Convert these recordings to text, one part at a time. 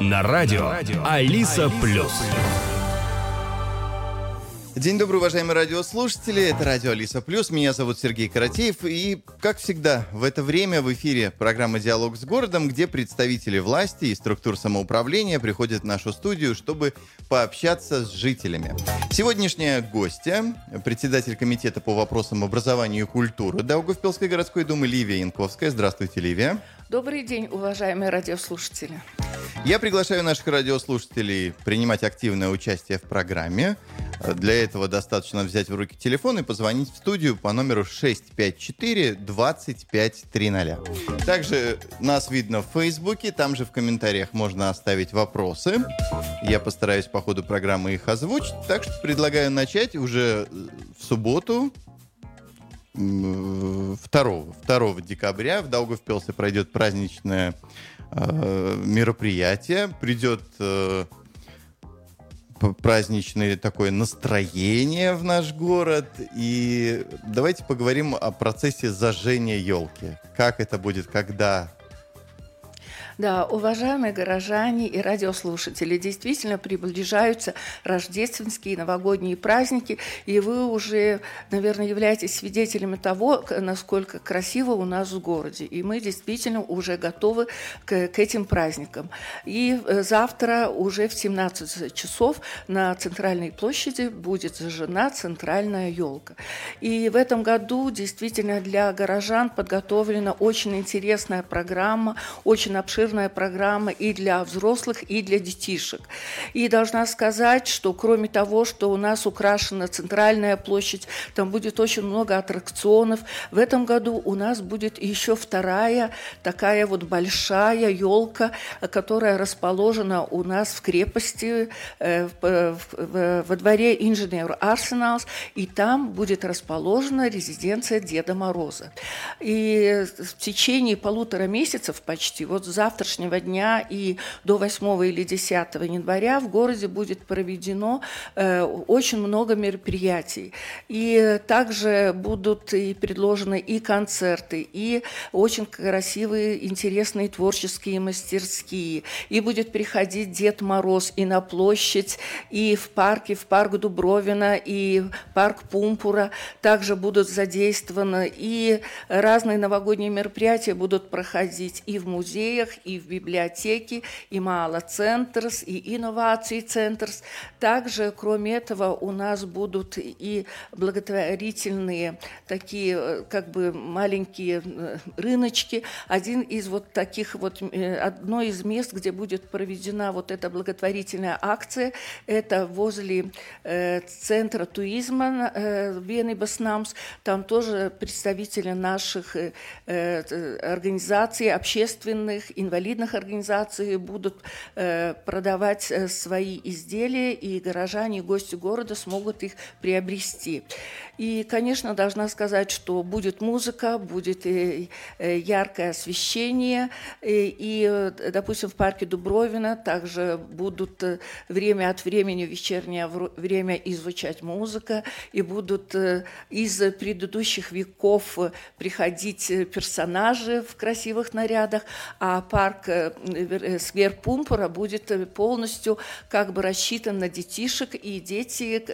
на радио Алиса Плюс. День добрый, уважаемые радиослушатели. Это радио Алиса Плюс. Меня зовут Сергей Каратеев. И, как всегда, в это время в эфире программа «Диалог с городом», где представители власти и структур самоуправления приходят в нашу студию, чтобы пообщаться с жителями. Сегодняшняя гостья, председатель комитета по вопросам образования и культуры Даугавпилской городской думы Ливия Янковская. Здравствуйте, Ливия. Добрый день, уважаемые радиослушатели. Я приглашаю наших радиослушателей принимать активное участие в программе. Для этого достаточно взять в руки телефон и позвонить в студию по номеру 654-2530. Также нас видно в Фейсбуке, там же в комментариях можно оставить вопросы. Я постараюсь по ходу программы их озвучить, так что предлагаю начать уже в субботу, 2, 2 декабря в Даугавпилсе пройдет праздничное э, мероприятие. Придет э, праздничное такое настроение в наш город. И давайте поговорим о процессе зажжения елки. Как это будет, когда, да, уважаемые горожане и радиослушатели, действительно приближаются рождественские новогодние праздники, и вы уже, наверное, являетесь свидетелями того, насколько красиво у нас в городе. И мы действительно уже готовы к, к этим праздникам. И э, завтра уже в 17 часов на центральной площади будет зажжена центральная елка. И в этом году действительно для горожан подготовлена очень интересная программа, очень обширная обширная программа и для взрослых, и для детишек. И должна сказать, что кроме того, что у нас украшена центральная площадь, там будет очень много аттракционов. В этом году у нас будет еще вторая такая вот большая елка, которая расположена у нас в крепости э, во дворе инженер Арсеналс, и там будет расположена резиденция Деда Мороза. И в течение полутора месяцев почти, вот завтра завтрашнего дня и до 8 или 10 января в городе будет проведено э, очень много мероприятий. И также будут и предложены и концерты, и очень красивые, интересные творческие мастерские. И будет приходить Дед Мороз и на площадь, и в парке, в парк Дубровина, и парк Пумпура. Также будут задействованы и разные новогодние мероприятия будут проходить и в музеях, и в библиотеке, и Мала Центрс, и Инновации Центрс. Также, кроме этого, у нас будут и благотворительные такие, э, как бы маленькие э, рыночки. Один из вот таких вот, э, одно из мест, где будет проведена вот эта благотворительная акция, это возле центра туризма э, Вены Баснамс. Там тоже представители наших организаций общественных, инвалидов, инвалидных организаций будут э, продавать э, свои изделия, и горожане, и гости города смогут их приобрести. И, конечно, должна сказать, что будет музыка, будет и, и яркое освещение, и, и, допустим, в парке Дубровина также будут э, время от времени, вечернее время изучать музыка, и будут из предыдущих веков приходить персонажи в красивых нарядах, а парк парк э, э, сквер Пумпура будет э, полностью как бы рассчитан на детишек, и дети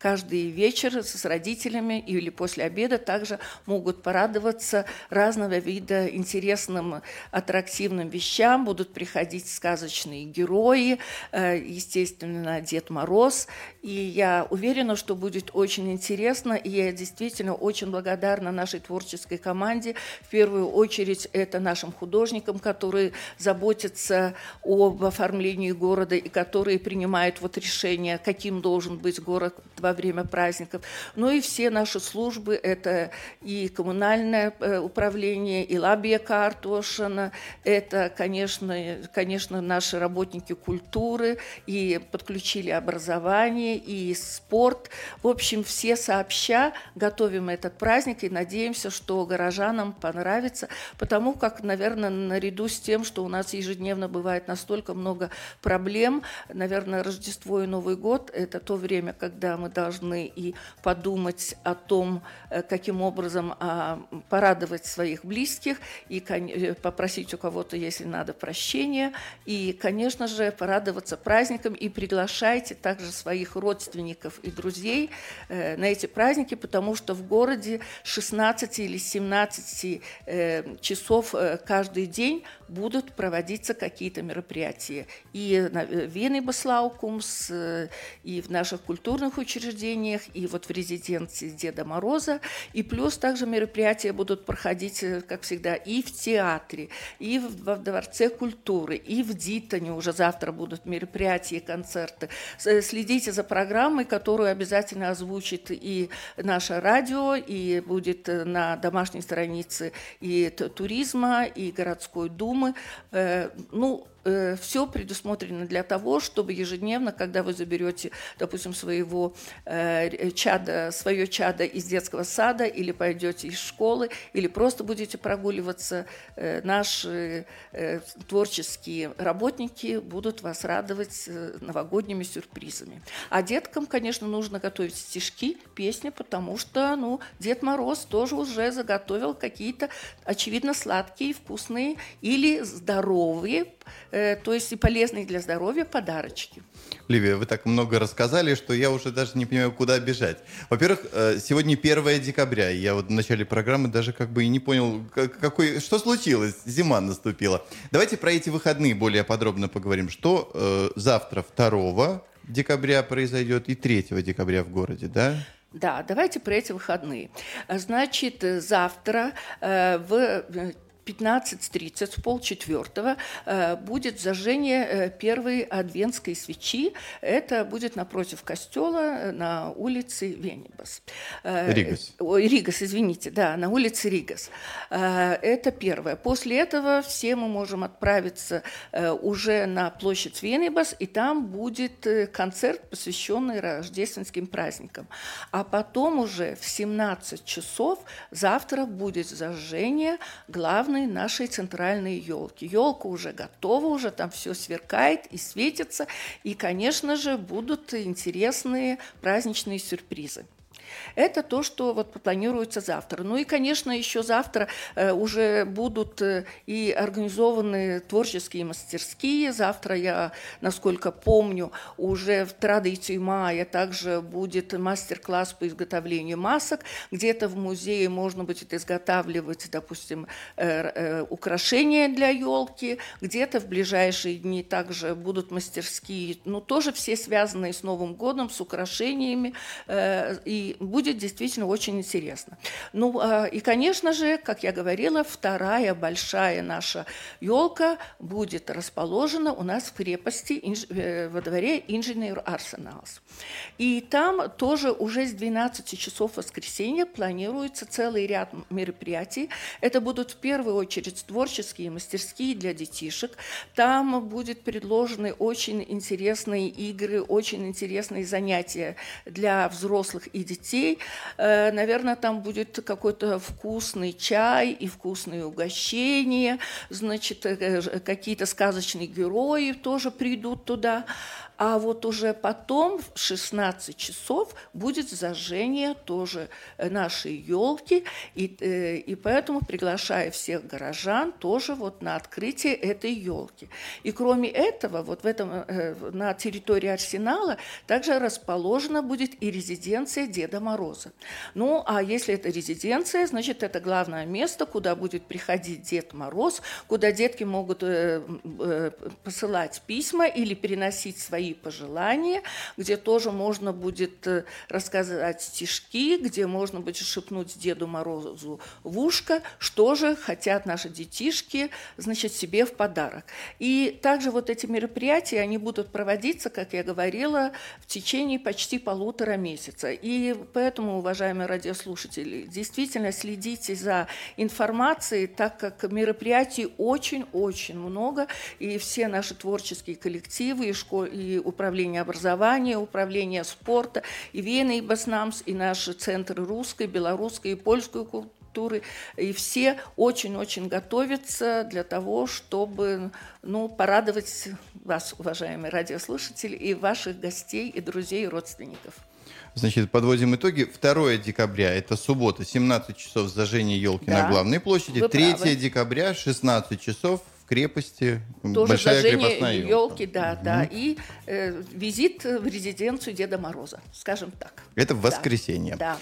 каждый вечер с родителями или после обеда также могут порадоваться разного вида интересным, аттрактивным вещам, будут приходить сказочные герои, естественно, Дед Мороз, и я уверена, что будет очень интересно, и я действительно очень благодарна нашей творческой команде, в первую очередь это нашим художникам, которые заботятся об оформлении города и которые принимают вот решение, каким должен быть город во время праздников. Ну и все наши службы, это и коммунальное э, управление, и Лабия Картошина, это, конечно, конечно, наши работники культуры, и подключили образование, и спорт. В общем, все сообща готовим этот праздник и надеемся, что горожанам понравится, потому как, наверное, наряду с тем, что у нас ежедневно бывает настолько много проблем. Наверное, Рождество и Новый год – это то время, когда мы должны и подумать о том, э, каким образом а, порадовать своих близких, и э, попросить у кого-то, если надо, прощения, и, конечно же, порадоваться праздникам, и приглашайте также своих родственников и друзей э, на эти праздники, потому что в городе 16 или 17 часов каждый день будут проводиться какие-то мероприятия. И на Вены Баслаукумс, и в наших культурных учреждениях, и вот в резиденции Деда Мороза. И плюс также мероприятия будут проходить, э, как всегда, и в театре, и в Дворце культуры, и в Дитоне уже завтра будут мероприятия, концерты. Следите за программой, которую обязательно озвучит и наше радио, и будет э, на домашней странице и туризма, и городской думы. Э, ну, Э, все предусмотрено для того, чтобы ежедневно, когда вы заберете, допустим, своего э, чада, свое чадо из детского сада или пойдете из школы, или просто будете прогуливаться, э, наши творческие работники будут вас радовать новогодними сюрпризами. А деткам, конечно, нужно готовить стишки, песни, потому что, ну, Дед Мороз тоже уже заготовил какие-то, очевидно, сладкие, вкусные или здоровые Э, то есть и полезные для здоровья подарочки. Ливия, вы так много рассказали, что я уже даже не понимаю, куда бежать. Во-первых, э, сегодня 1 декабря, и я вот в начале программы даже как бы и не понял, какой, что случилось, зима наступила. Давайте про эти выходные более подробно поговорим. Что э, завтра 2 декабря произойдет и 3 декабря в городе, да? Да, давайте про эти выходные. Значит, завтра э, в 15.30, в полчетвертого, э, будет зажжение э, первой адвентской свечи. Это будет напротив костела э, на улице Венибас. Ригас. Ой, Ригас, извините, да, на улице Ригас. Это первое. После этого все мы можем отправиться уже на площадь Венибас, и там будет концерт, посвященный рождественским праздникам. А потом уже в 17 часов завтра будет зажжение главной главной нашей центральной елки. Елка уже готова, уже там все сверкает и светится. И, конечно же, будут интересные праздничные сюрпризы. Это то, что вот планируется завтра. Ну и, конечно, еще завтра э, уже будут э, и организованы творческие мастерские. Завтра я, насколько помню, уже в традиции мая также будет мастер-класс по изготовлению масок. Где-то в музее можно будет изготавливать, допустим, э, украшения для елки. Где-то в ближайшие дни также будут мастерские, ну тоже все связанные с Новым годом, с украшениями. И будет действительно очень интересно. Ну а, и, конечно же, как я говорила, вторая большая наша елка будет расположена у нас в крепости э, во дворе Инженер Арсеналс. И там тоже уже с 12 часов воскресенья планируется целый ряд мероприятий. Это будут в первую очередь творческие мастерские для детишек. Там будет предложены очень интересные игры, очень интересные занятия для взрослых и детей детей. Э, Наверное, там будет какой-то вкусный чай и вкусные угощения. Значит, э, какие-то сказочные герои тоже придут туда. А вот уже потом в 16 часов будет зажжение тоже э, нашей елки, и, э, и поэтому приглашаю всех горожан тоже вот на открытие этой елки. И кроме этого, вот в этом, э, на территории Арсенала также расположена будет и резиденция Деда Мороза. Ну, а если это резиденция, значит, это главное место, куда будет приходить Дед Мороз, куда детки могут посылать письма или переносить свои свои пожелания, где тоже можно будет э, рассказать стишки, где можно будет шепнуть Деду Морозу в ушко, что же хотят наши детишки, значит, себе в подарок. И также вот эти мероприятия, они будут проводиться, как я говорила, в течение почти полутора месяца. И поэтому, уважаемые радиослушатели, действительно следите за информацией, так как мероприятий очень-очень много, и все наши творческие коллективы и, школ... и управление образования, управление спорта, и Вена, и Баснамс, и наши центры русской, белорусской и польской культуры культуры. И все очень-очень готовятся для того, чтобы ну, порадовать вас, уважаемые радиослушатели, и ваших гостей, и друзей, и родственников. Значит, подводим итоги. 2 декабря, это суббота, 17 часов зажжения елки да. на главной площади. Вы 3 правы. декабря, 16 часов крепости. Тоже Большая крепостная елка. елки, да, угу. да. И э, визит в резиденцию Деда Мороза, скажем так. Это в воскресенье. Да.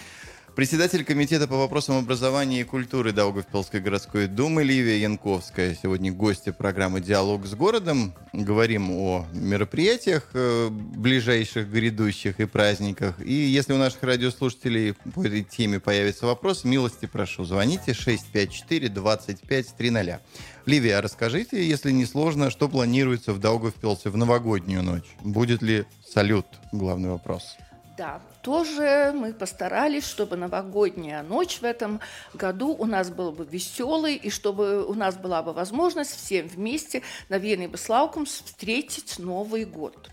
Председатель комитета по вопросам образования и культуры Даугавпилской городской думы Ливия Янковская. Сегодня гости программы «Диалог с городом». Говорим о мероприятиях э, ближайших, грядущих и праздниках. И если у наших радиослушателей по этой теме появится вопрос, милости прошу, звоните 654-2530. Ливия, расскажите, если не сложно, что планируется в Даугавпилсе в новогоднюю ночь? Будет ли салют? Главный вопрос. Да, тоже мы постарались, чтобы новогодняя ночь в этом году у нас была бы веселой, и чтобы у нас была бы возможность всем вместе на Вене Беслауком встретить Новый год.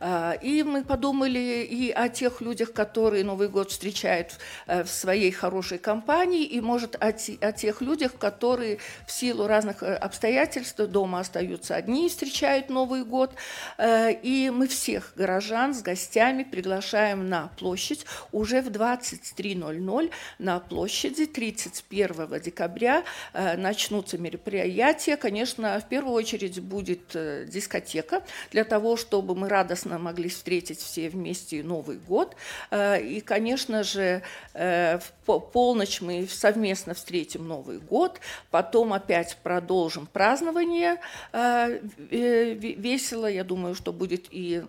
А, и мы подумали и о тех людях, которые Новый год встречают э, в своей хорошей компании, и, может, о, о тех людях, которые в силу разных э, обстоятельств дома остаются одни и встречают Новый год. Э, и мы всех горожан с гостями приглашаем на площадь уже в 23.00 на площади 31 декабря начнутся мероприятия. Конечно, в первую очередь будет дискотека для того, чтобы мы радостно могли встретить все вместе Новый год. Э, и, конечно же, э, в полночь мы совместно встретим Новый год, потом опять продолжим празднование э, весело. Я думаю, что будет и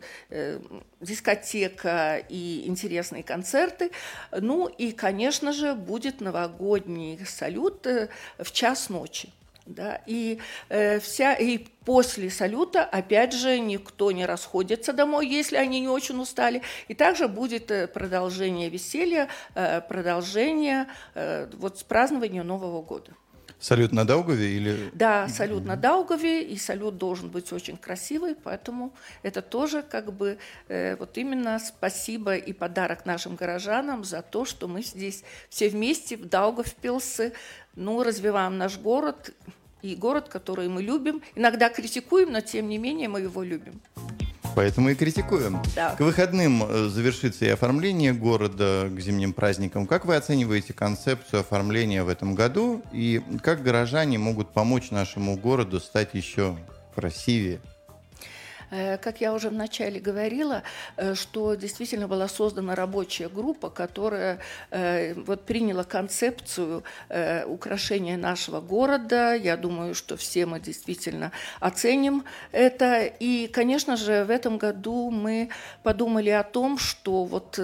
дискотека, и интересные концерты. Ну и, конечно же, будет новогодний салют в час ночи. Да, и, э, вся, и после салюта, опять же, никто не расходится домой, если они не очень устали. И также будет э, продолжение веселья, э, продолжение э, вот, празднования Нового года. Салют на Даугаве или... Да, салют на Даугаве, и салют должен быть очень красивый, поэтому это тоже как бы э, вот именно спасибо и подарок нашим горожанам за то, что мы здесь все вместе в Даугавпилсе, ну, развиваем наш город, и город, который мы любим. Иногда критикуем, но тем не менее мы его любим. Поэтому и критикуем. Да. К выходным э, завершится и оформление города к зимним праздникам. Как вы оцениваете концепцию оформления в этом году? И как горожане могут помочь нашему городу стать еще красивее? Э, как я уже вначале говорила, э, что действительно была создана рабочая группа, которая э, вот приняла концепцию украшения нашего города. Я думаю, что все мы действительно оценим это. И, конечно же, в этом году мы подумали о том, что вот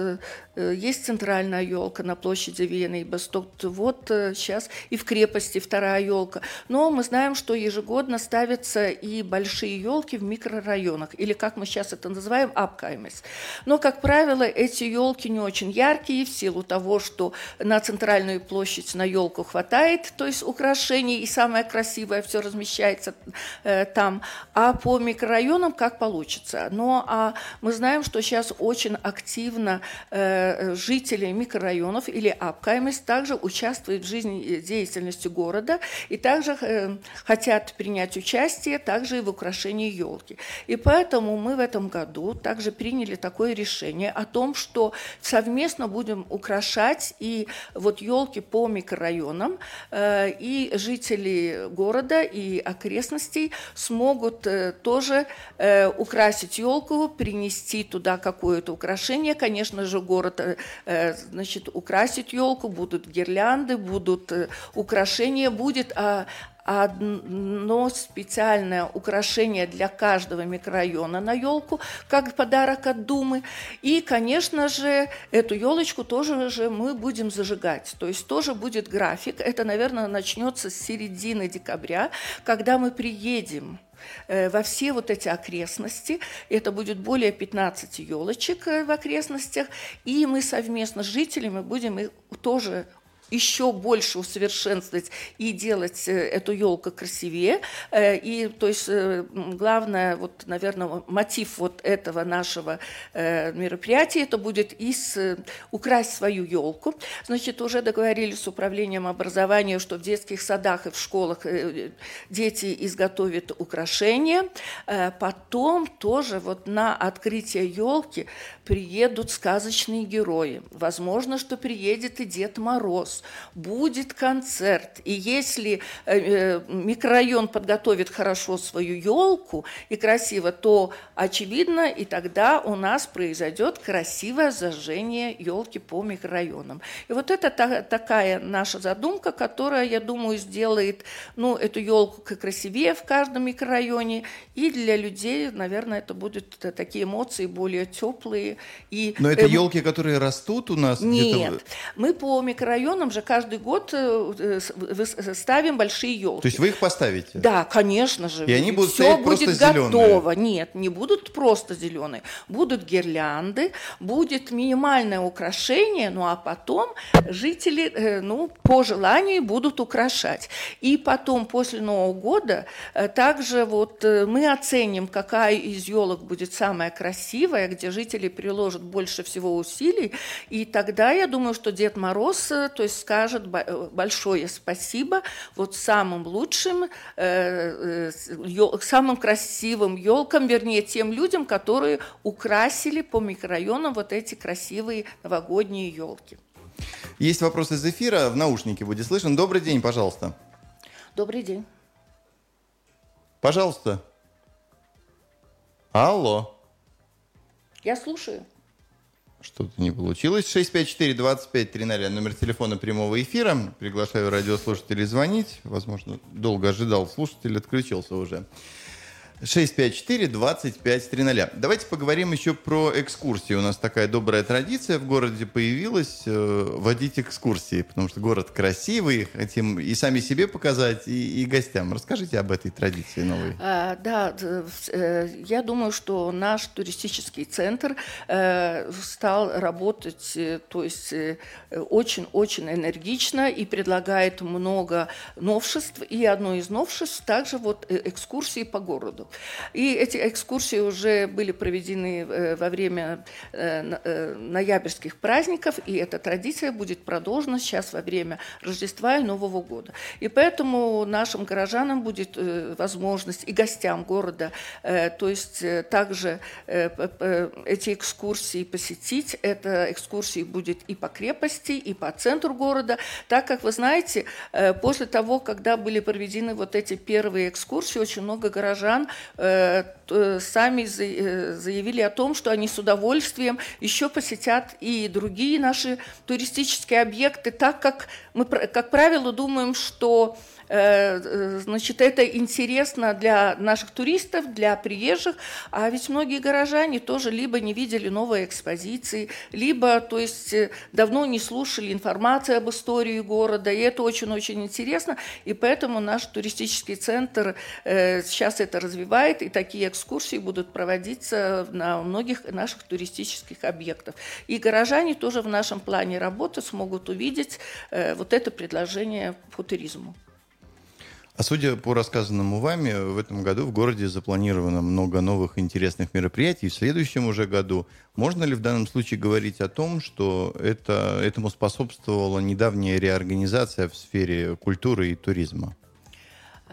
есть центральная елка на площади Вены и Басток, вот сейчас и в крепости вторая елка. Но мы знаем, что ежегодно ставятся и большие елки в микрорайоне районах, или как мы сейчас это называем, апкаймес. Но, как правило, эти елки не очень яркие в силу того, что на центральную площадь на елку хватает, то есть украшений, и самое красивое все размещается э, там, а по микрорайонам как получится. Но а мы знаем, что сейчас очень активно э, жители микрорайонов или апкаймес также участвуют в жизни деятельности города и также э, хотят принять участие также и в украшении елки. И поэтому мы в этом году также приняли такое решение о том, что совместно будем украшать и вот елки по микрорайонам, э, и жители города и окрестностей смогут э, тоже э, украсить елку, принести туда какое-то украшение. Конечно же, город значит, украсить елку, будут гирлянды, будут украшения, будет а, одно специальное украшение для каждого микрорайона на елку, как подарок от Думы. И, конечно же, эту елочку тоже же мы будем зажигать. То есть тоже будет график. Это, наверное, начнется с середины декабря, когда мы приедем э, во все вот эти окрестности. Это будет более 15 елочек э, в окрестностях. И мы совместно с жителями будем их тоже еще больше усовершенствовать и делать эту елку красивее. И, то есть, главное, вот, наверное, мотив вот этого нашего мероприятия, это будет из, украсть свою елку. Значит, уже договорились с управлением образования, что в детских садах и в школах дети изготовят украшения. Потом тоже вот на открытие елки приедут сказочные герои. Возможно, что приедет и Дед Мороз. Будет концерт. И если э, э, микрорайон подготовит хорошо свою елку и красиво, то очевидно, и тогда у нас произойдет красивое зажжение елки по микрорайонам. И вот это та, такая наша задумка, которая, я думаю, сделает ну, эту елку красивее в каждом микрорайоне. И для людей, наверное, это будут такие эмоции более теплые, и, Но это елки, эм, которые растут у нас? Нет, мы по микрорайонам же каждый год э, ставим большие елки. То есть вы их поставите? Да, конечно же. И они будут Все будет просто готово. Зеленые. Нет, не будут просто зеленые. Будут гирлянды, будет минимальное украшение, ну а потом жители, э, ну, по желанию будут украшать. И потом, после Нового года, э, также вот мы оценим, какая из елок будет самая красивая, где жители приложит больше всего усилий, и тогда я думаю, что Дед Мороз, э, то есть скажет э, большое спасибо вот самым лучшим, э, самым красивым елкам, вернее, тем людям, которые украсили по микрорайонам вот эти красивые новогодние елки. Есть вопрос из эфира, в наушнике будет слышен. Добрый день, пожалуйста. Добрый день. Пожалуйста. Алло. Я слушаю. Что-то не получилось. 654-2530, номер телефона прямого эфира. Приглашаю радиослушателей звонить. Возможно, долго ожидал слушатель, отключился уже. 654-2530. Давайте поговорим еще про экскурсии. У нас такая добрая традиция в городе появилась э, водить экскурсии, потому что город красивый, хотим и сами себе показать, и, и гостям. Расскажите об этой традиции новой. А, да, э, я думаю, что наш туристический центр э, стал работать, э, то есть очень-очень э, энергично и предлагает много новшеств. И одно из новшеств также вот экскурсии по городу. И эти экскурсии уже были проведены э, во время э, э, ноябрьских праздников, и эта традиция будет продолжена сейчас во время Рождества и Нового года. И поэтому нашим горожанам будет возможность и гостям города, то есть также эти экскурсии посетить. Это экскурсии будет и по крепости, и по центру города, так как вы знаете, после того, когда были проведены вот эти первые экскурсии, очень много горожан сами э, заявили о том, что они с удовольствием еще посетят и другие наши туристические объекты, так как мы, как правило, думаем, что Э, э, значит, это интересно для наших туристов, для приезжих, а ведь многие горожане тоже либо не видели новые экспозиции, либо, то есть, э, давно не слушали информации об истории города, и это очень-очень интересно, и поэтому наш туристический центр сейчас это развивает, и такие экскурсии будут проводиться на многих наших туристических объектах. И горожане тоже в нашем плане работы смогут увидеть вот это предложение по туризму. А судя по рассказанному вами, в этом году в городе запланировано много новых интересных мероприятий. В следующем уже году можно ли в данном случае говорить о том, что это, этому способствовала недавняя реорганизация в сфере культуры и туризма?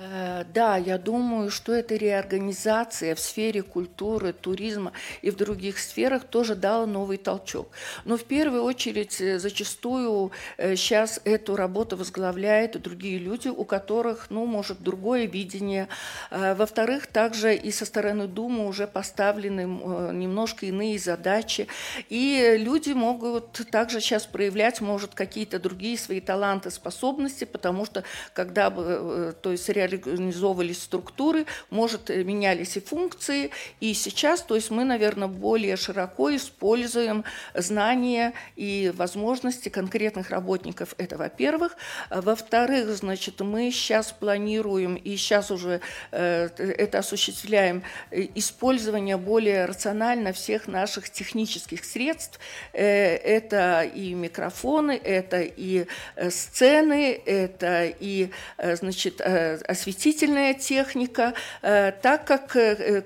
Э, да, я думаю, что эта реорганизация в сфере культуры, туризма и в других сферах тоже дала новый толчок. Но в первую очередь э, зачастую сейчас э, эту работу возглавляют другие люди, у которых, ну, может, другое видение. Во-вторых, также и со стороны Думы уже поставлены немножко иные задачи. И люди могут также сейчас проявлять, может, какие-то другие свои таланты, способности, потому что когда то есть реализация реорганизовывались структуры, может, менялись и функции. И сейчас, то есть мы, наверное, более широко используем знания и возможности конкретных работников. Это, во-первых. Во-вторых, значит, мы сейчас планируем и сейчас уже э, это осуществляем использование более рационально всех наших технических средств. Э, это и микрофоны, это и э, сцены, это и, э, значит, э, осветительная техника, так как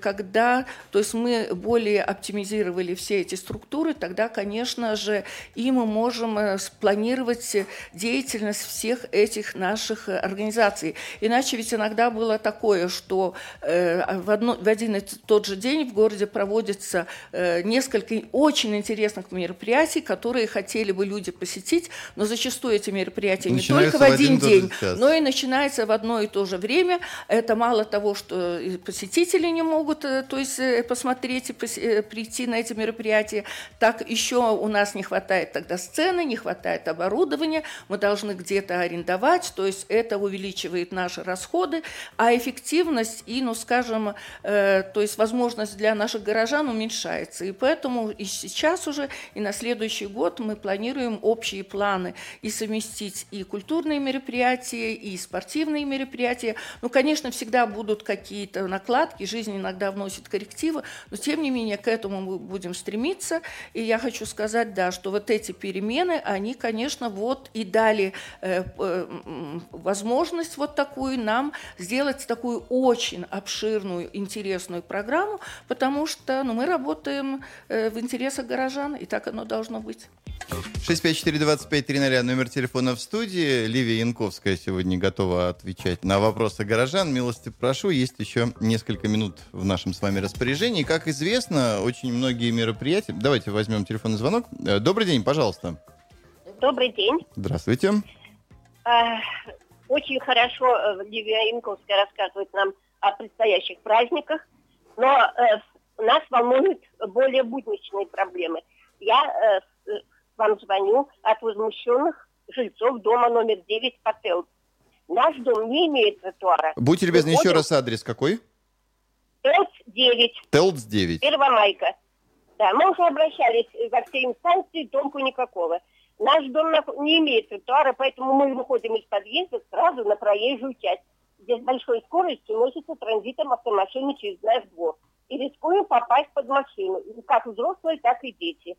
когда, то есть мы более оптимизировали все эти структуры, тогда, конечно же, и мы можем спланировать деятельность всех этих наших организаций. Иначе ведь иногда было такое, что в, одно, в один и тот же день в городе проводится несколько очень интересных мероприятий, которые хотели бы люди посетить, но зачастую эти мероприятия не только в один, день, но и начинается в одно и то же время. Это мало того, что посетители не могут э, то есть, э, посмотреть и э, прийти на эти мероприятия, так еще у нас не хватает тогда сцены, не хватает оборудования, мы должны где-то арендовать, то есть это увеличивает наши расходы, а эффективность и, ну, скажем, то есть возможность для наших горожан уменьшается. И поэтому и сейчас уже, и на следующий год мы планируем общие планы и совместить и культурные мероприятия, и спортивные мероприятия. Ну, конечно, всегда будут какие-то накладки, жизнь иногда вносит коррективы, но тем не менее к этому мы будем стремиться. И я хочу сказать, да, что вот эти перемены, они, конечно, вот и дали э, э, возможность вот такую нам сделать такую очень обширную, интересную программу, потому что ну, мы работаем э, в интересах горожан, и так оно должно быть. 654-2530, номер телефона в студии. Ливия Янковская сегодня готова отвечать на вопросы горожан. Милости прошу, есть еще несколько минут в нашем с вами распоряжении. Как известно, очень многие мероприятия... Давайте возьмем телефонный звонок. Э, добрый день, пожалуйста. Добрый день. Здравствуйте. А, очень хорошо э, Ливия Янковская рассказывает нам о предстоящих праздниках, но э, нас волнуют более будничные проблемы. Я вам звоню от возмущенных жильцов дома номер 9 Пател. Наш дом не имеет тротуара. Будьте любезны, Выходим... еще раз адрес какой? Телц 9. Телц 9. Первомайка. Да, мы уже обращались во все инстанции, толку никакого. Наш дом не имеет тротуара, поэтому мы выходим из подъезда сразу на проезжую часть, где с большой скоростью носится транзитом автомашины через наш двор. И рискуем попасть под машину, как взрослые, так и дети.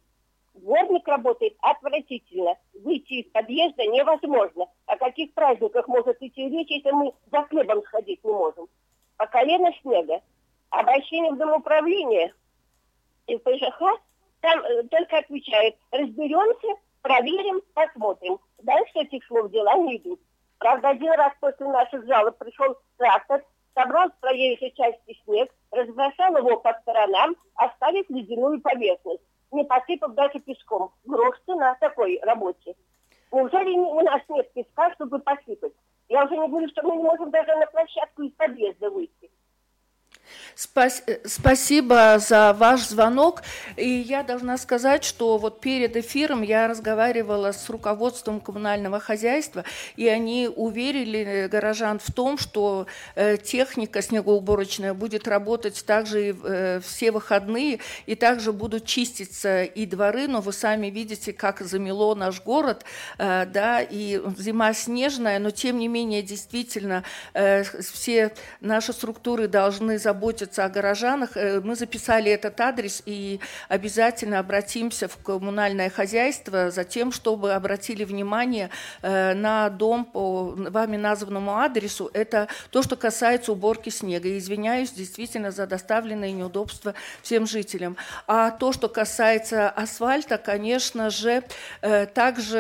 Дворник работает отвратительно. Выйти из подъезда невозможно. О каких праздниках может идти речь, если мы за хлебом сходить не можем? По колено снега. Обращение в домоуправление и в ПЖХ там э, только отвечают, разберемся, проверим, посмотрим. Дальше этих слов дела не идут. Правда, один раз после наших жалоб пришел трактор, собрал с проезжей части снег, разбросал его по сторонам, оставив ледяную поверхность не посыпав даже песком. Грош цена такой работе. Неужели у нас нет песка, чтобы посыпать? Я уже не говорю, что мы не можем даже на площадку из подъезда выйти. Спасибо за ваш звонок. И я должна сказать, что вот перед эфиром я разговаривала с руководством коммунального хозяйства, и они уверили э, горожан в том, что э, техника снегоуборочная будет работать также и э, все выходные, и также будут чиститься и дворы, но вы сами видите, как замело наш город, да, и зима снежная, но тем не менее действительно все наши структуры должны заботиться заботиться о горожанах. Э, мы записали этот адрес и обязательно обратимся в коммунальное хозяйство за тем, чтобы обратили внимание э, на дом по вами названному адресу. Это то, что касается уборки снега. Извиняюсь действительно за доставленные неудобства всем жителям. А то, что касается асфальта, конечно же, э, также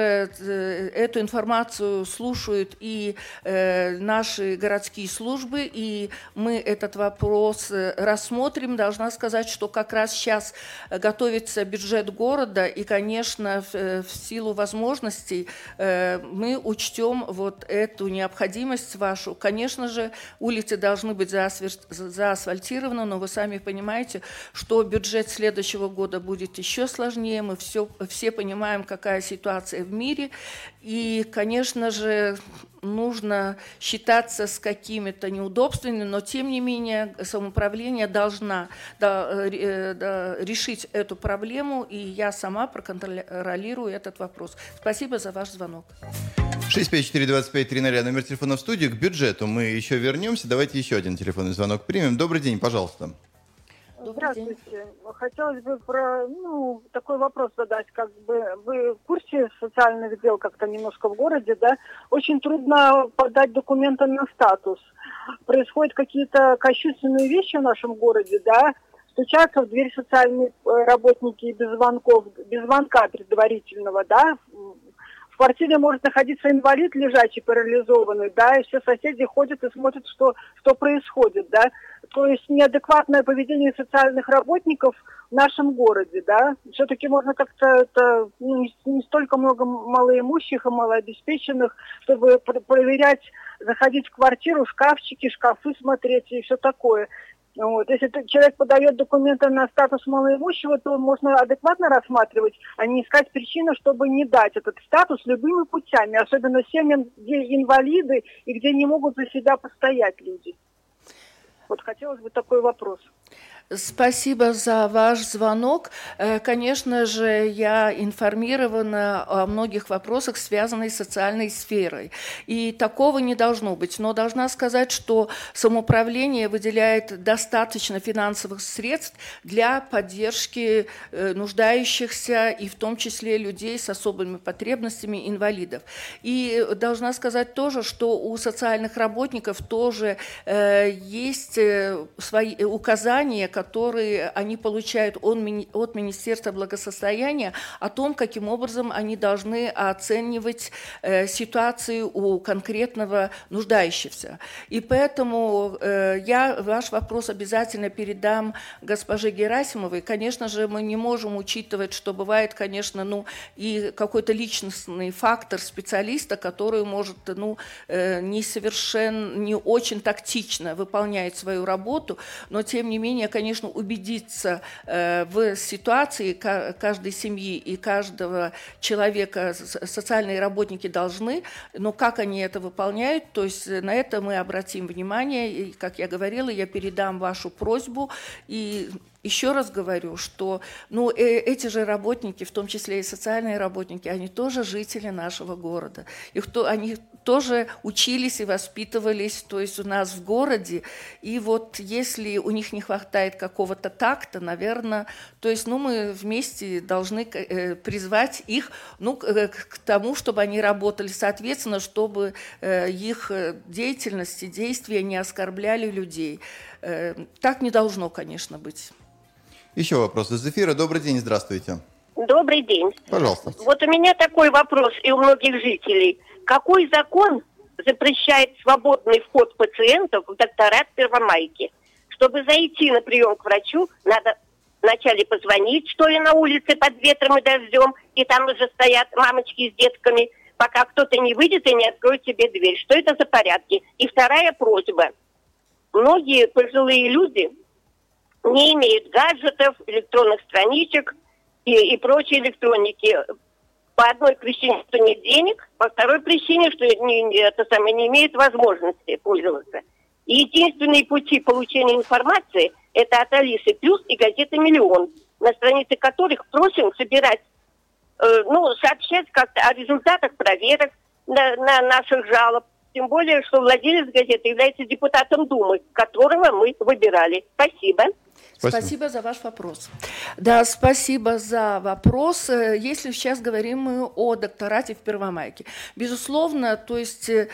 эту информацию слушают и наши городские службы, и мы этот вопрос рассмотрим. Должна сказать, что как раз сейчас готовится бюджет города, и, конечно, в, в силу возможностей мы учтем вот эту необходимость вашу. Конечно же, улицы должны быть заасфальтированы, но вы сами понимаете, что бюджет следующего года будет еще сложнее. Мы все, все понимаем, какая ситуация в мире. И, конечно же, нужно считаться с какими-то неудобствами, но тем не менее самоуправление должна да, э, да, решить эту проблему, и я сама проконтролирую этот вопрос. Спасибо за ваш звонок. 654-2530, номер телефона в студию. К бюджету мы еще вернемся. Давайте еще один телефонный звонок примем. Добрый день, пожалуйста. Здравствуйте. День. Хотелось бы про ну, такой вопрос задать. Как бы вы в курсе социальных дел как-то немножко в городе, да? Очень трудно подать документы на статус. Происходят какие-то кощунственные вещи в нашем городе, да? Стучатся в дверь социальные э, работники без звонков, без звонка предварительного, да? В квартире может находиться инвалид лежачий, парализованный, да, и все соседи ходят и смотрят, что, что происходит, да. То есть неадекватное поведение социальных работников в нашем городе, да. Все-таки можно как-то это ну, не, не столько много малоимущих и малообеспеченных, чтобы проверять, заходить в квартиру, шкафчики, шкафы смотреть и все такое. Вот. Если человек подает документы на статус малоимущего, то можно адекватно рассматривать, а не искать причину, чтобы не дать этот статус любыми путями, особенно семьям, где инвалиды и где не могут за себя постоять люди. Вот хотелось бы такой вопрос. Спасибо за ваш звонок. Э, конечно же, я информирована о многих вопросах, связанных с социальной сферой. И такого не должно быть. Но должна сказать, что самоуправление выделяет достаточно финансовых средств для поддержки э, нуждающихся и в том числе людей с особыми потребностями, инвалидов. И должна сказать тоже, что у социальных работников тоже э, есть свои указания, которые они получают от Министерства благосостояния о том, каким образом они должны оценивать э, ситуацию у конкретного нуждающегося. И поэтому э, я ваш вопрос обязательно передам госпоже Герасимовой. Конечно же, мы не можем учитывать, что бывает, конечно, ну, и какой-то личностный фактор специалиста, который может ну, э, не совершенно, не очень тактично выполняет свою работу, но тем не менее, конечно, конечно, убедиться э, в ситуации каждой семьи и каждого человека социальные работники должны, но как они это выполняют, то есть на это мы обратим внимание, и, как я говорила, я передам вашу просьбу и еще раз говорю, что ну, э, эти же работники, в том числе и социальные работники, они тоже жители нашего города. Их то, они тоже учились и воспитывались, то есть у нас в городе. И вот если у них не хватает какого-то такта, наверное, то есть ну, мы вместе должны э, призвать их ну, к, к тому, чтобы они работали соответственно, чтобы э, их деятельность и действия не оскорбляли людей. Э, так не должно, конечно, быть. Еще вопрос из эфира. Добрый день, здравствуйте. Добрый день. Пожалуйста. Вот у меня такой вопрос и у многих жителей. Какой закон запрещает свободный вход пациентов в докторат Первомайки? Чтобы зайти на прием к врачу, надо вначале позвонить, что ли, на улице под ветром и дождем, и там уже стоят мамочки с детками, пока кто-то не выйдет и не откроет тебе дверь. Что это за порядки? И вторая просьба. Многие пожилые люди не имеют гаджетов, электронных страничек и, и прочей электроники. По одной причине, что нет денег, по второй причине, что не, это самое, не имеют возможности пользоваться. И единственные пути получения информации – это от Алисы Плюс и газеты «Миллион», на странице которых просим собирать, э, ну, сообщать как-то о результатах проверок на, на наших жалоб. Тем более, что владелец газеты является депутатом Думы, которого мы выбирали. Спасибо. Спасибо. спасибо за ваш вопрос. Да, спасибо за вопрос. Э, если сейчас говорим мы о докторате в Первомайке. Безусловно, то есть, э,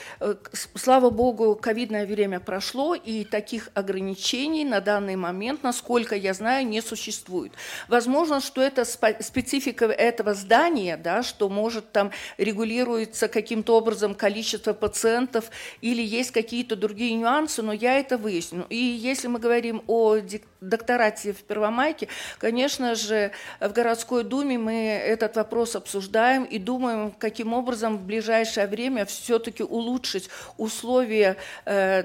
слава богу, ковидное время прошло, и таких ограничений на данный момент, насколько я знаю, не существует. Возможно, что это специфика этого здания, да, что может там регулируется каким-то образом количество пациентов или есть какие-то другие нюансы, но я это выясню. И если мы говорим о докторате в Первомайке, конечно же, в городской думе мы этот вопрос обсуждаем и думаем, каким образом в ближайшее время все-таки улучшить условия э,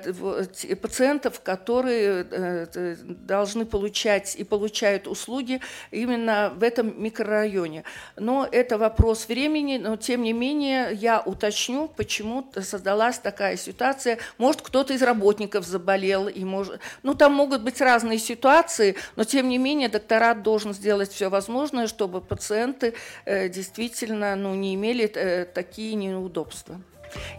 пациентов, которые э, должны получать и получают услуги именно в этом микрорайоне. Но это вопрос времени, но тем не менее я уточню, почему создалась такая ситуация. Может, кто-то из работников заболел, и может... ну там могут быть разные ситуации, но тем не менее докторат должен сделать все возможное, чтобы пациенты э, действительно ну, не имели э, такие неудобства.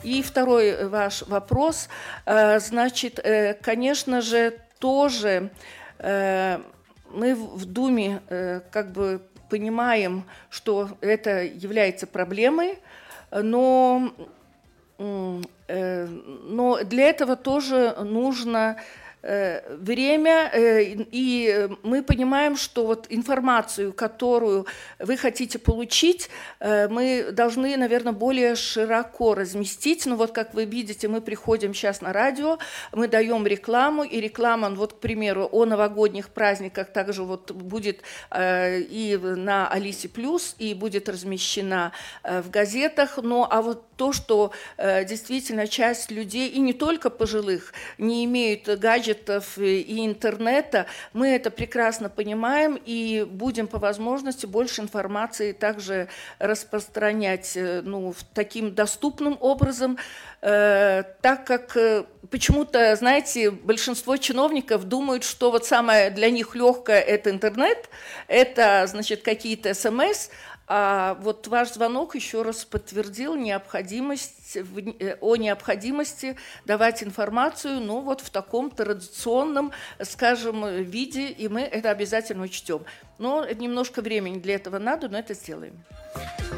И второй ваш вопрос, э, значит, э, конечно же, тоже э, мы в Думе э, как бы понимаем, что это является проблемой, но, э, но для этого тоже нужно Э, время, э, и мы понимаем, что вот информацию, которую вы хотите получить, э, мы должны, наверное, более широко разместить. Ну вот, как вы видите, мы приходим сейчас на радио, мы даем рекламу, и реклама, ну, вот, к примеру, о новогодних праздниках также вот будет и на Алисе Плюс, и будет размещена в газетах. Ну, а вот то, что действительно часть людей, и не только пожилых, не имеют гаджетов, гаджетов и интернета, мы это прекрасно понимаем и будем по возможности больше информации также распространять э, ну, таким доступным образом, э, так как э, почему-то, знаете, большинство чиновников думают, что вот самое для них легкое – это интернет, это, значит, какие-то смс, а вот ваш звонок еще раз подтвердил необходимость, э, о необходимости давать информацию, ну вот в таком традиционном, скажем, виде, и мы это обязательно учтем. Но немножко времени для этого надо, но это сделаем.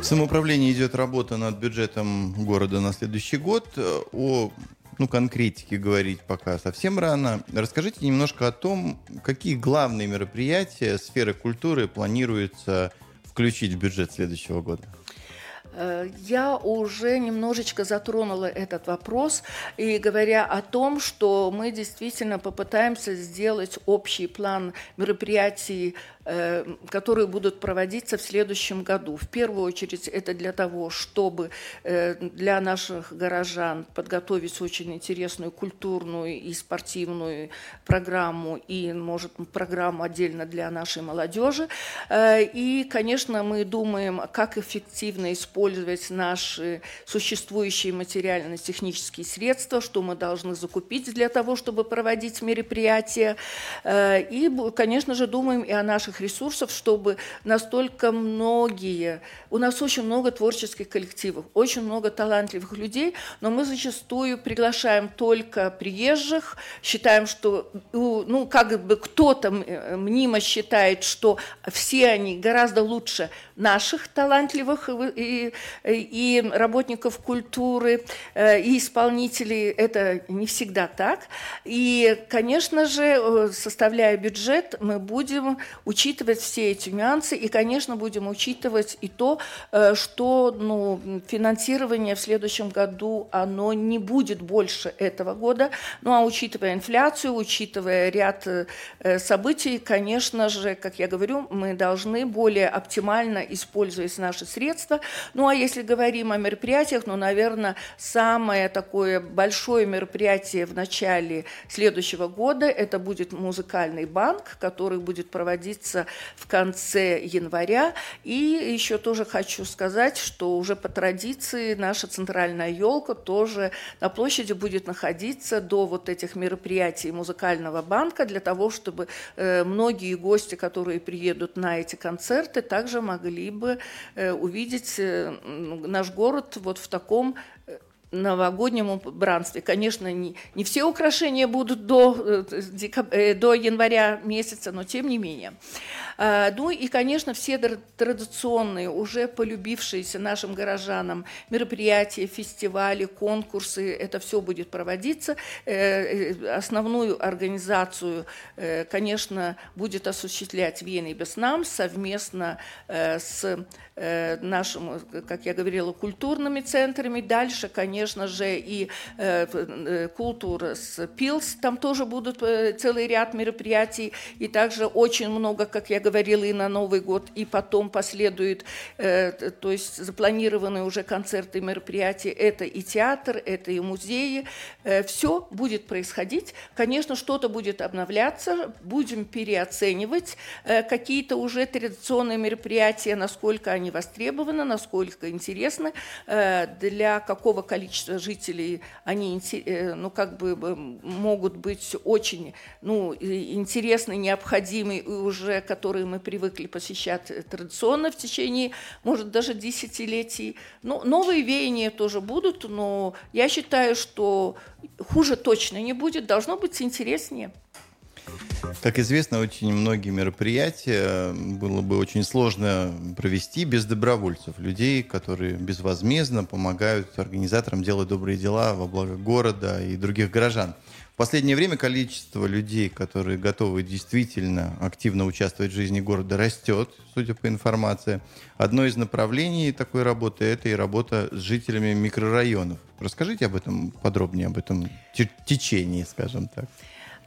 В самоуправлении идет работа над бюджетом города на следующий год. О ну, конкретике говорить пока совсем рано. Расскажите немножко о том, какие главные мероприятия сферы культуры планируется включить в бюджет следующего года? Э, я уже немножечко затронула этот вопрос, и говоря о том, что мы действительно попытаемся сделать общий план мероприятий которые будут проводиться в следующем году. В первую очередь это для того, чтобы э, для наших горожан подготовить очень интересную культурную и спортивную программу и, может, программу отдельно для нашей молодежи. Э, и, конечно, мы думаем, как эффективно использовать наши существующие материально-технические средства, что мы должны закупить для того, чтобы проводить мероприятия. И, конечно же, думаем и о наших ресурсов, чтобы настолько многие... У нас очень много творческих коллективов, очень много талантливых людей, но мы зачастую приглашаем только приезжих, считаем, что ну, как бы кто-то э, мнимо считает, что все они гораздо лучше наших талантливых и, и работников культуры, э, и исполнителей. Это не всегда так. И, конечно же, э, составляя бюджет, мы будем учитывать все эти нюансы и, конечно, будем учитывать и то, э, что ну, финансирование в следующем году, оно не будет больше этого года. Ну, а учитывая инфляцию, учитывая ряд событий, конечно же, как я говорю, мы должны более оптимально используясь наши средства. Ну а если говорим о мероприятиях, ну, наверное, самое такое большое мероприятие в начале следующего года это будет музыкальный банк, который будет проводиться в конце января. И еще тоже хочу сказать, что уже по традиции наша центральная елка тоже на площади будет находиться до вот этих мероприятий музыкального банка для того, чтобы э, многие гости, которые приедут на эти концерты, также могли бы э, увидеть э, наш город вот в таком новогоднем убранстве. Конечно, не, не все украшения будут до, декаб... до января месяца, но тем не менее. Ну и, конечно, все традиционные, уже полюбившиеся нашим горожанам мероприятия, фестивали, конкурсы, это все будет проводиться. Основную организацию, конечно, будет осуществлять Вена и Беснам совместно с нашим, как я говорила, культурными центрами. Дальше, конечно же, и культура с Пилс, там тоже будут целый ряд мероприятий, и также очень много, как я говорила, и на Новый год, и потом последует, то есть запланированные уже концерты и мероприятия, это и театр, это и музеи, все будет происходить. Конечно, что-то будет обновляться, будем переоценивать какие-то уже традиционные мероприятия, насколько они востребованы, насколько интересны, для какого количества жителей они ну, как бы могут быть очень ну, интересны, необходимы, и уже которые мы привыкли посещать традиционно в течение, может, даже десятилетий. Ну, новые веяния тоже будут, но я считаю, что хуже точно не будет, должно быть интереснее. Как известно, очень многие мероприятия было бы очень сложно провести без добровольцев, людей, которые безвозмездно помогают организаторам делать добрые дела во благо города и других горожан. Последнее время количество людей, которые готовы действительно активно участвовать в жизни города, растет, судя по информации. Одно из направлений такой работы – это и работа с жителями микрорайонов. Расскажите об этом подробнее, об этом течении, скажем так.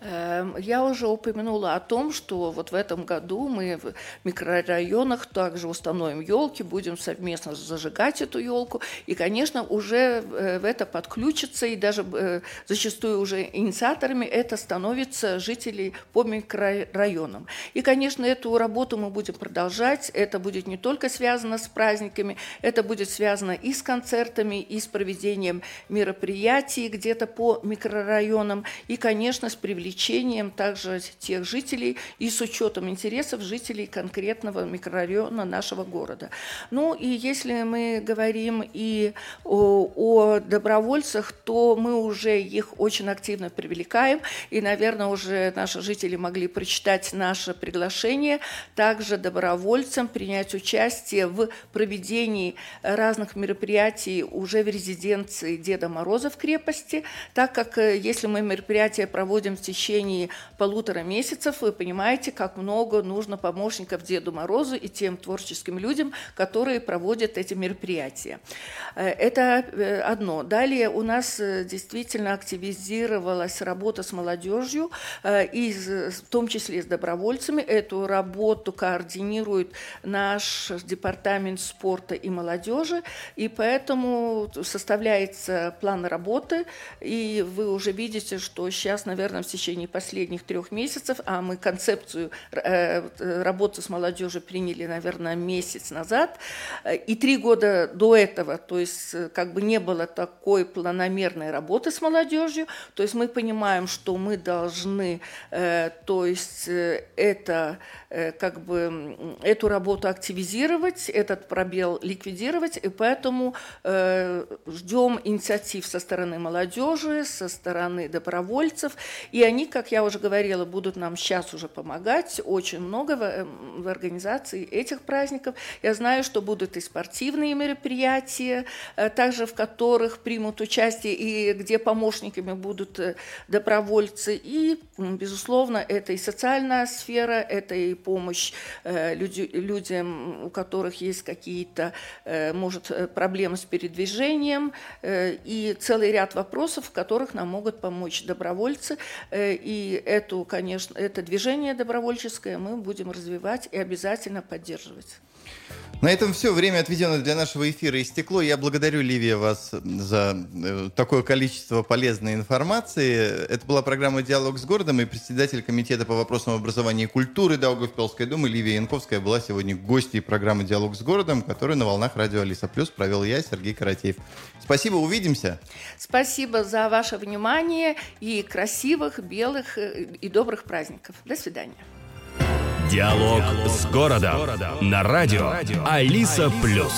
Эм, я уже упомянула о том, что вот в этом году мы в микрорайонах также установим елки, будем совместно зажигать эту елку. И, конечно, уже э, в это подключится, и даже э, зачастую уже инициаторами это становится жители по микрорайонам. И, конечно, эту работу мы будем продолжать. Это будет не только связано с праздниками, это будет связано и с концертами, и с проведением мероприятий где-то по микрорайонам, и, конечно, с привлечением привлечением также тех жителей и с учетом интересов жителей конкретного микрорайона нашего города. Ну и если мы говорим и о, о добровольцах, то мы уже их очень активно привлекаем, и, наверное, уже наши жители могли прочитать наше приглашение также добровольцам принять участие в проведении разных мероприятий уже в резиденции Деда Мороза в крепости, так как э, если мы мероприятия проводим в течение течение полутора месяцев вы понимаете, как много нужно помощников Деду Морозу и тем творческим людям, которые проводят эти мероприятия. Э, это э, одно. Далее у нас э, действительно активизировалась работа с молодежью, и в том числе с добровольцами. Эту работу координирует наш департамент спорта и молодежи, и поэтому составляется план работы, и вы уже видите, что сейчас, наверное, в течение течение последних трех месяцев, а мы концепцию э, работы с молодежью приняли, наверное, месяц назад, э, и три года до этого, то есть э, как бы не было такой планомерной работы с молодежью, то есть мы понимаем, что мы должны, то есть это как бы эту работу активизировать, этот пробел ликвидировать, и поэтому ждем инициатив со стороны молодежи, со стороны добровольцев, и они они, как я уже говорила, будут нам сейчас уже помогать очень много в, эм, в организации этих праздников. Я знаю, что будут и спортивные мероприятия, э, также в которых примут участие и где помощниками будут э, добровольцы. И, безусловно, это и социальная сфера, это и помощь э, людям, у которых есть какие-то, может, проблемы с передвижением, и целый ряд вопросов, в которых нам могут помочь добровольцы и эту, конечно, это движение добровольческое мы будем развивать и обязательно поддерживать. На этом все. Время, отведенное для нашего эфира, истекло. Я благодарю, Ливия, вас за э, такое количество полезной информации. Это была программа «Диалог с городом», и председатель Комитета по вопросам образования и культуры Даугавпилской думы Ливия Янковская была сегодня гостьей программы «Диалог с городом», которую на волнах радио «Алиса Плюс» провел я, Сергей Каратеев. Спасибо, увидимся. Спасибо за ваше внимание и красивых, белых э, и добрых праздников. До свидания. Диалог с городом на радио Алиса Плюс.